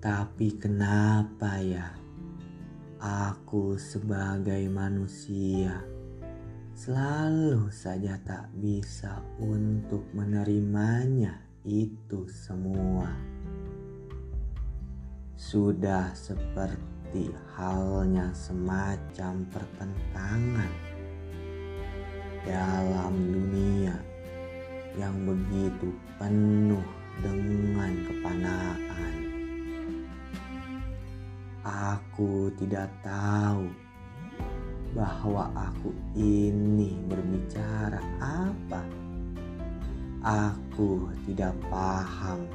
Tapi kenapa ya aku sebagai manusia selalu saja tak bisa untuk menerimanya itu semua. Sudah seperti halnya semacam pertentangan dalam dunia yang begitu penuh dengan kepanaan. Aku tidak tahu bahwa aku ini berbicara apa. Aku tidak paham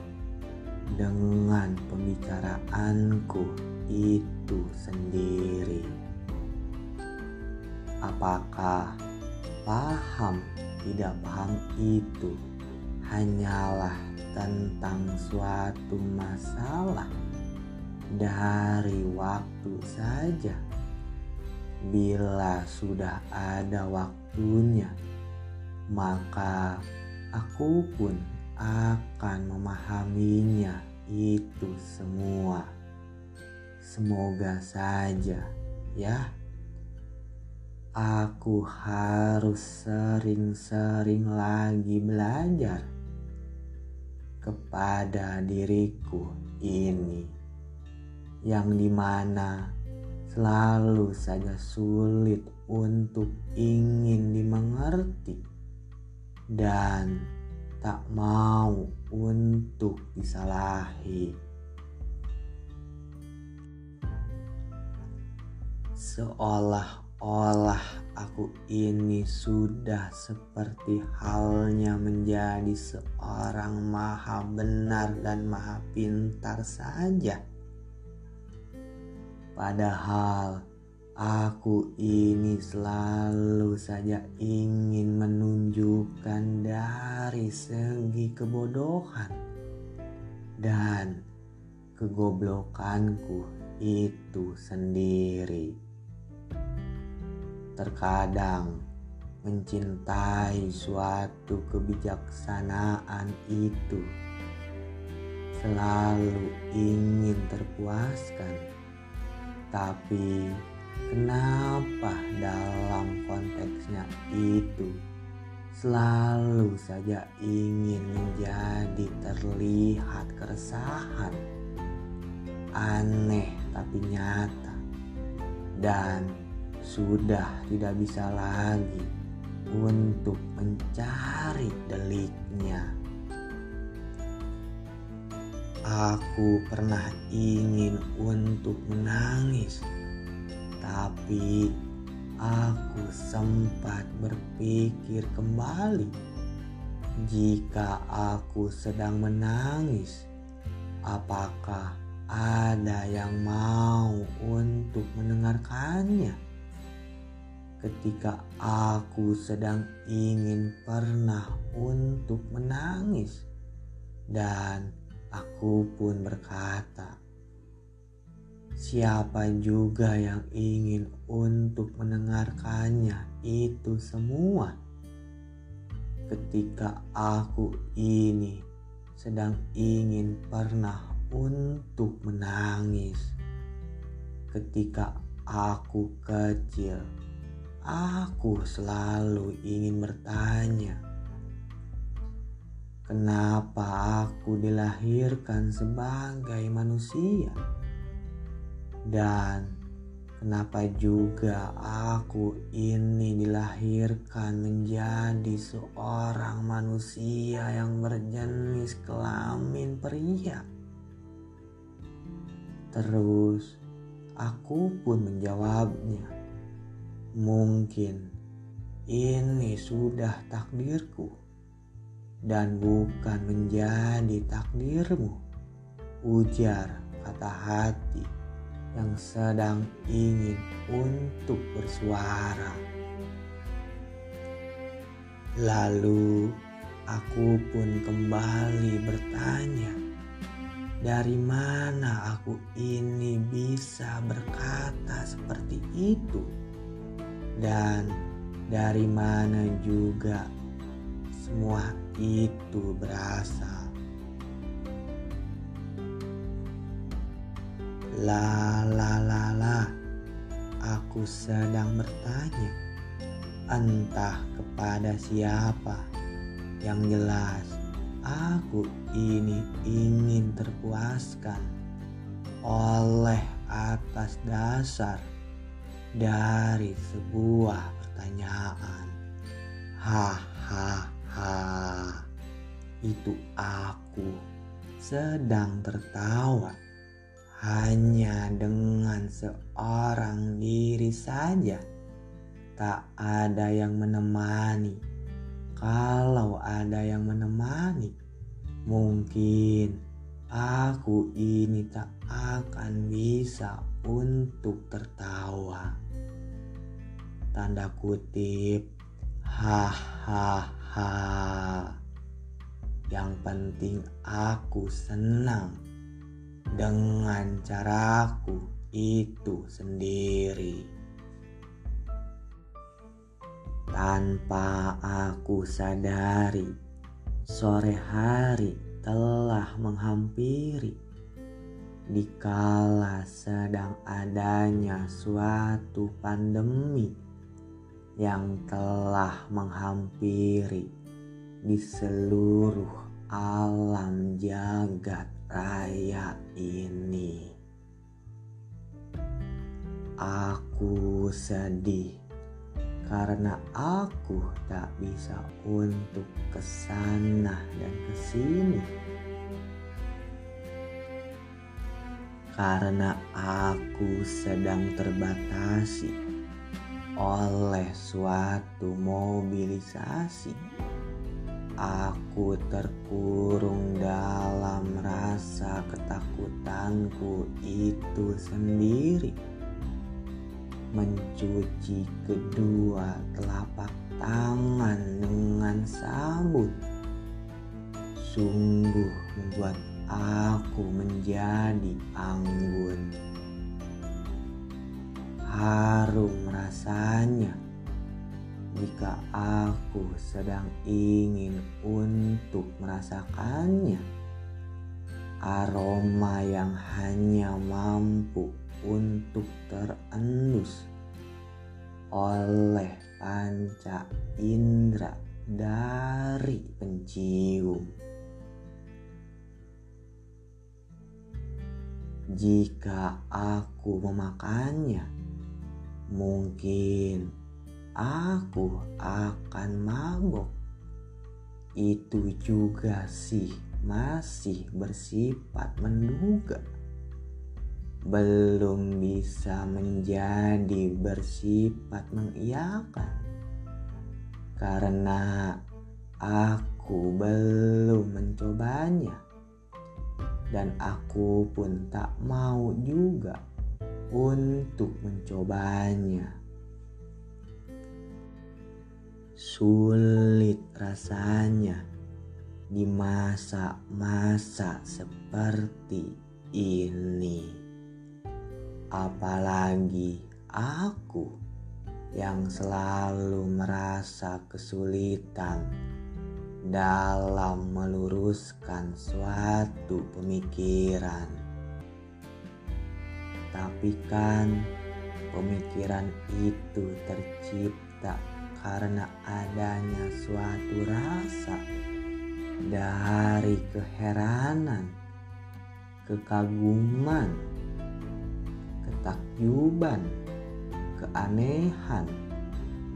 dengan pembicaraanku itu sendiri. Apakah paham tidak paham itu hanyalah tentang suatu masalah dari waktu saja? Bila sudah ada waktunya, maka aku pun akan memahaminya itu semua. Semoga saja, ya. Aku harus sering-sering lagi belajar kepada diriku ini, yang di mana selalu saja sulit untuk ingin dimengerti dan tak mau untuk disalahi. Seolah-olah aku ini sudah seperti halnya menjadi seorang maha benar dan maha pintar saja Padahal aku ini selalu saja ingin menunjukkan dari segi kebodohan dan kegoblokanku itu sendiri. Terkadang mencintai suatu kebijaksanaan itu selalu ingin terpuaskan tapi kenapa dalam konteksnya itu selalu saja ingin menjadi terlihat keresahan? Aneh tapi nyata. Dan sudah tidak bisa lagi untuk mencari deliknya. Aku pernah ingin untuk menangis, tapi aku sempat berpikir kembali. Jika aku sedang menangis, apakah ada yang mau untuk mendengarkannya? Ketika aku sedang ingin pernah untuk menangis, dan Aku pun berkata, siapa juga yang ingin untuk mendengarkannya itu semua. Ketika aku ini sedang ingin pernah untuk menangis, ketika aku kecil, aku selalu ingin bertanya, Kenapa aku dilahirkan sebagai manusia? Dan kenapa juga aku ini dilahirkan menjadi seorang manusia yang berjenis kelamin pria? Terus aku pun menjawabnya. Mungkin ini sudah takdirku dan bukan menjadi takdirmu. Ujar kata hati yang sedang ingin untuk bersuara. Lalu aku pun kembali bertanya, dari mana aku ini bisa berkata seperti itu? Dan dari mana juga semua itu berasal. La la la la. Aku sedang bertanya. Entah kepada siapa. Yang jelas, aku ini ingin terpuaskan oleh atas dasar dari sebuah pertanyaan. Hahaha. Itu aku sedang tertawa hanya dengan seorang diri saja. Tak ada yang menemani. Kalau ada yang menemani, mungkin aku ini tak akan bisa untuk tertawa. Tanda kutip, hahaha. Yang penting aku senang dengan caraku itu sendiri. Tanpa aku sadari, sore hari telah menghampiri. Dikala sedang adanya suatu pandemi yang telah menghampiri di seluruh alam jagat raya ini. Aku sedih karena aku tak bisa untuk ke sana dan ke sini. Karena aku sedang terbatasi oleh suatu mobilisasi Aku terkurung dalam rasa ketakutanku itu sendiri. Mencuci kedua telapak tangan dengan sabun sungguh membuat aku menjadi anggun. Harum rasanya jika aku sedang ingin untuk merasakannya. Aroma yang hanya mampu untuk terendus oleh panca indera dari pencium. Jika aku memakannya, mungkin aku akan mabok. Itu juga sih masih bersifat menduga. Belum bisa menjadi bersifat mengiyakan. Karena aku belum mencobanya. Dan aku pun tak mau juga untuk mencobanya. Sulit rasanya di masa-masa seperti ini. Apalagi aku yang selalu merasa kesulitan dalam meluruskan suatu pemikiran. Tapi kan pemikiran itu tercipta karena adanya suatu rasa dari keheranan, kekaguman, ketakjuban, keanehan,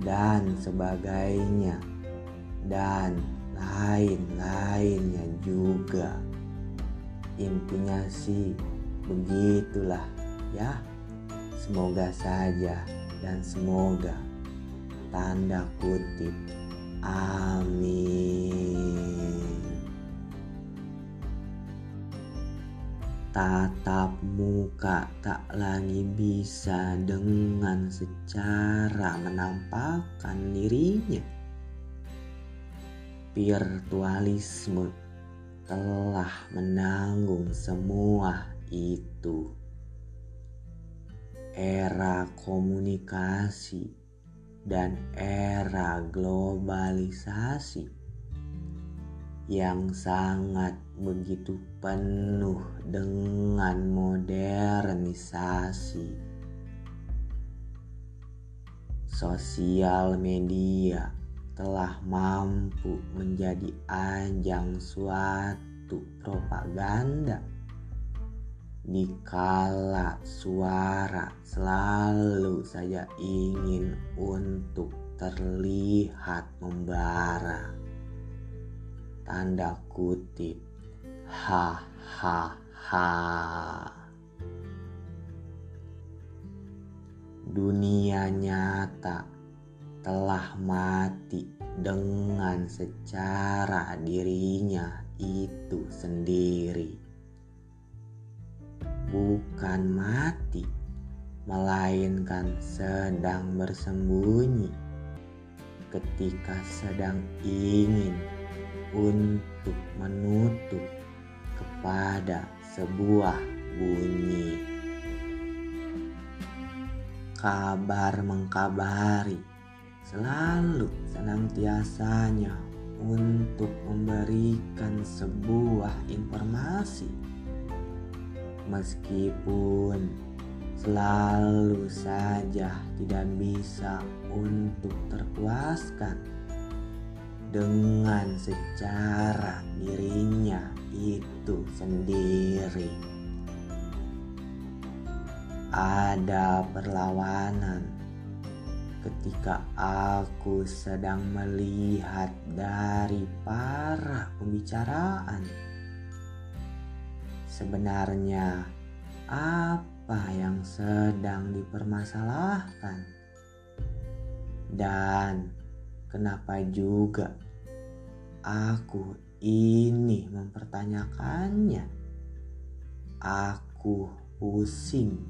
dan sebagainya, dan lain-lainnya juga. Intinya sih begitulah ya. Semoga saja dan semoga tanda kutip. Amin. Tatap muka tak lagi bisa dengan secara menampakkan dirinya. Virtualisme telah menanggung semua itu. Era komunikasi dan era globalisasi yang sangat begitu penuh dengan modernisasi. Sosial media telah mampu menjadi ajang suatu propaganda dikala suara selalu saja ingin untuk terlihat membara. Tanda kutip ha ha ha. Dunia nyata telah mati dengan secara dirinya itu sendiri bukan mati melainkan sedang bersembunyi ketika sedang ingin untuk menutup kepada sebuah bunyi. Kabar mengkabari selalu senantiasanya untuk memberikan sebuah informasi. Meskipun selalu saja tidak bisa untuk terpuaskan dengan secara dirinya itu sendiri. Ada perlawanan ketika aku sedang melihat dari para pembicaraan. Sebenarnya, apa yang sedang dipermasalahkan, dan Kenapa juga aku ini mempertanyakannya? Aku pusing,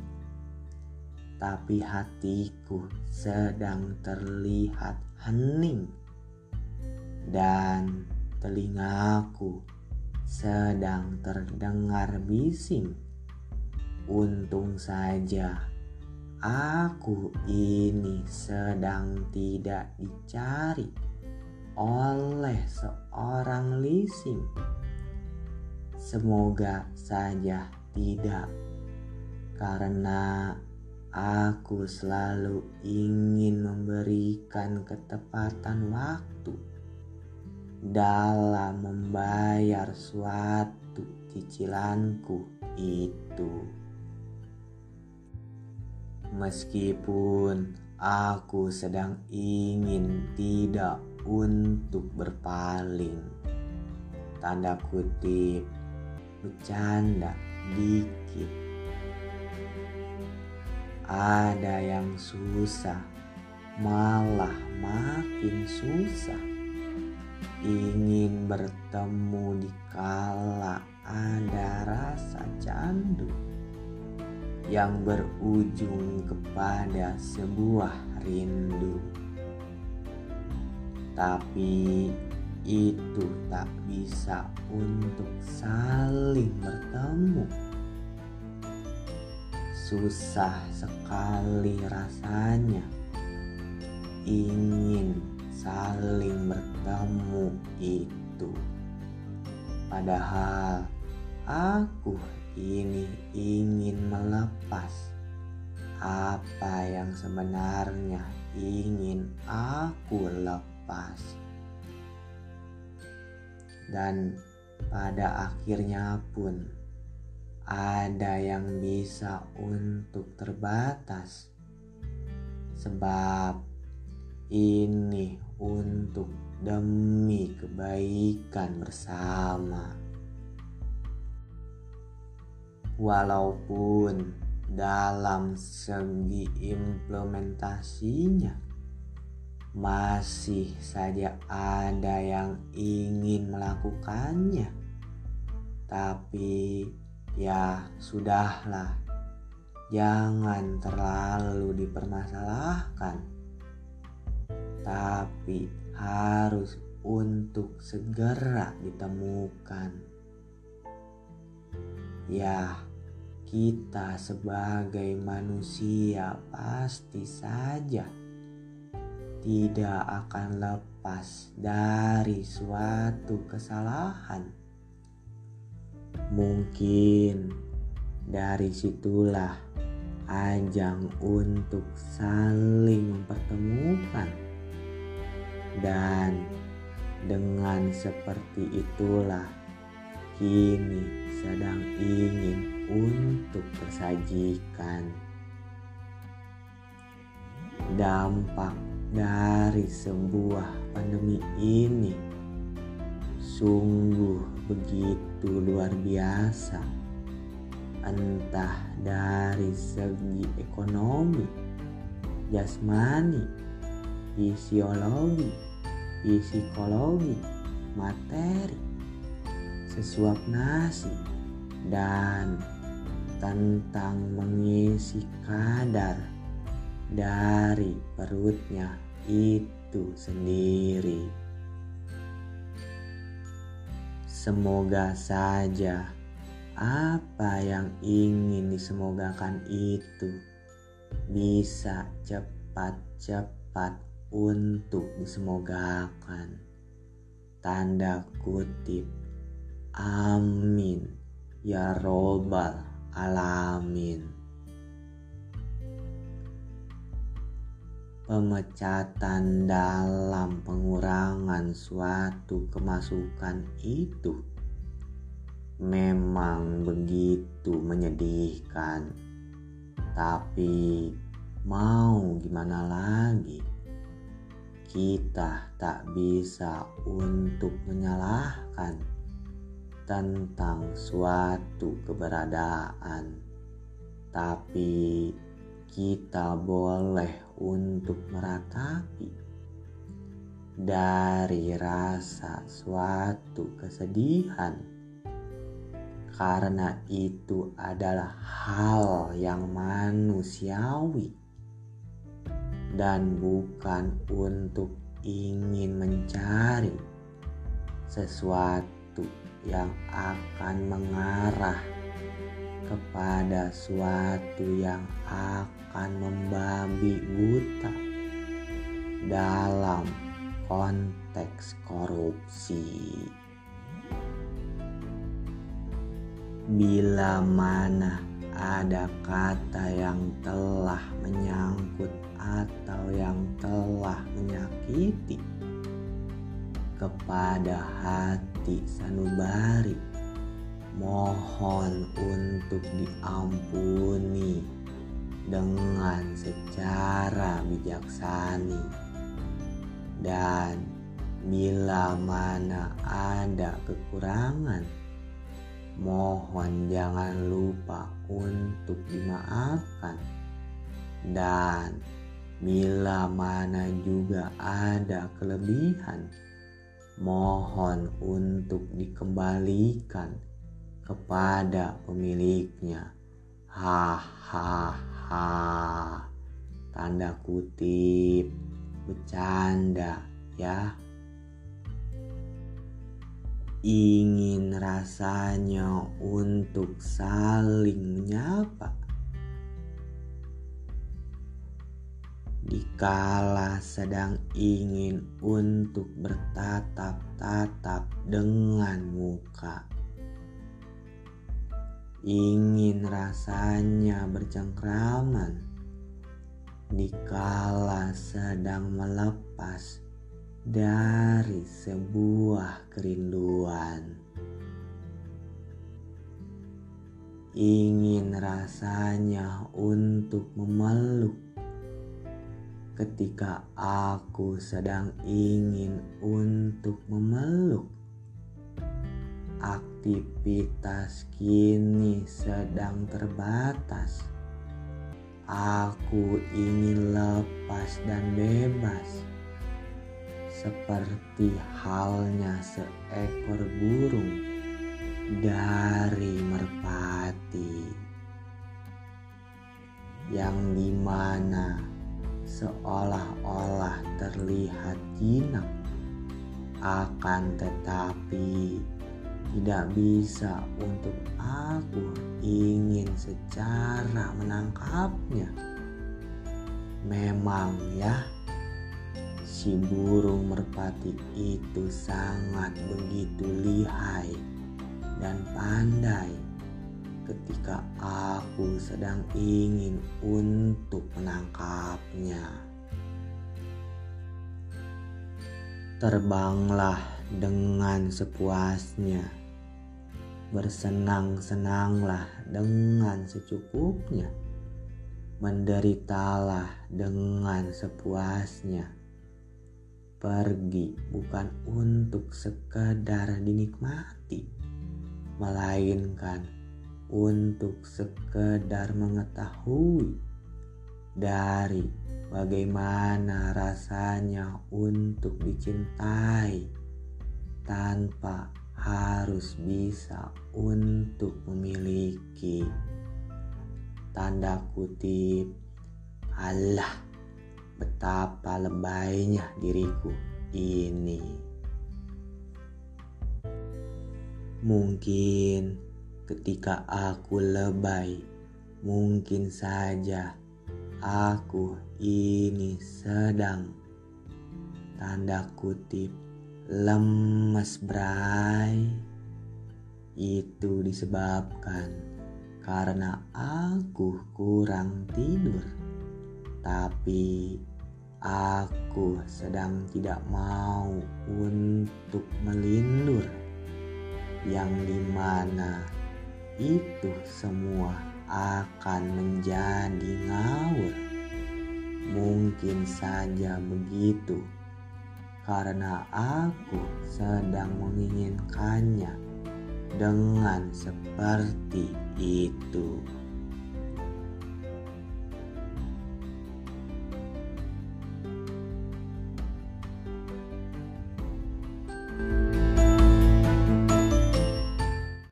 tapi hatiku sedang terlihat hening, dan telingaku sedang terdengar bising. Untung saja Aku ini sedang tidak dicari oleh seorang leasing. Semoga saja tidak, karena aku selalu ingin memberikan ketepatan waktu dalam membayar suatu cicilanku itu. Meskipun aku sedang ingin tidak untuk berpaling. Tanda kutip bercanda dikit. Ada yang susah, malah makin susah. Ingin bertemu di kala ada rasa candu yang berujung kepada sebuah rindu. Tapi itu tak bisa untuk saling bertemu. Susah sekali rasanya ingin saling bertemu itu. Padahal aku ini ingin melepas apa yang sebenarnya ingin aku lepas. Dan pada akhirnya pun ada yang bisa untuk terbatas. Sebab ini untuk demi kebaikan bersama. Walaupun dalam segi implementasinya masih saja ada yang ingin melakukannya tapi ya sudahlah. Jangan terlalu dipermasalahkan tapi harus untuk segera ditemukan ya kita sebagai manusia pasti saja tidak akan lepas dari suatu kesalahan. Mungkin dari situlah ajang untuk saling mempertemukan, dan dengan seperti itulah kini sedang ingin untuk tersajikan dampak dari sebuah pandemi ini sungguh begitu luar biasa. Entah dari segi ekonomi jasmani fisiologi psikologi materi sesuap nasi dan tentang mengisi kadar dari perutnya itu sendiri. Semoga saja apa yang ingin disemogakan itu bisa cepat-cepat untuk disemogakan. Tanda kutip. Amin. Ya Robbal Alamin. pemecatan dalam pengurangan suatu kemasukan itu memang begitu menyedihkan. Tapi mau gimana lagi? Kita tak bisa untuk menyalahkan tentang suatu keberadaan. Tapi kita boleh untuk meratapi dari rasa suatu kesedihan, karena itu adalah hal yang manusiawi dan bukan untuk ingin mencari sesuatu yang akan mengarah kepada suatu yang akan membabi buta dalam konteks korupsi. Bila mana ada kata yang telah menyangkut atau yang telah menyakiti. Kepada hati sanubari. Mohon untuk diampuni dengan secara bijaksana. Dan bila mana ada kekurangan mohon jangan lupa untuk dimaafkan dan bila mana juga ada kelebihan mohon untuk dikembalikan kepada pemiliknya. Hahaha. Tanda kutip bercanda ya. Ingin rasanya untuk saling menyapa. Dikala sedang ingin untuk bertatap-tatap dengan muka ingin rasanya bercengkraman dikala sedang melepas dari sebuah kerinduan. Ingin rasanya untuk memeluk ketika aku sedang ingin untuk memeluk Aktivitas kini sedang terbatas. Aku ingin lepas dan bebas, seperti halnya seekor burung dari merpati, yang di mana seolah-olah terlihat jinak, akan tetapi tidak bisa untuk aku ingin secara menangkapnya. Memang ya, si burung merpati itu sangat begitu lihai dan pandai ketika aku sedang ingin untuk menangkapnya. Terbanglah dengan sepuasnya, bersenang-senanglah dengan secukupnya, menderitalah dengan sepuasnya. Pergi bukan untuk sekedar dinikmati, melainkan untuk sekedar mengetahui dari bagaimana rasanya untuk dicintai tanpa harus bisa untuk memiliki. Tanda kutip Allah betapa lebaynya diriku ini mungkin Ketika aku lebay, mungkin saja aku ini sedang tanda kutip lemes bray. Itu disebabkan karena aku kurang tidur. Tapi aku sedang tidak mau untuk melindur yang di mana itu semua akan menjadi ngawur. Mungkin saja begitu, karena aku sedang menginginkannya dengan seperti itu.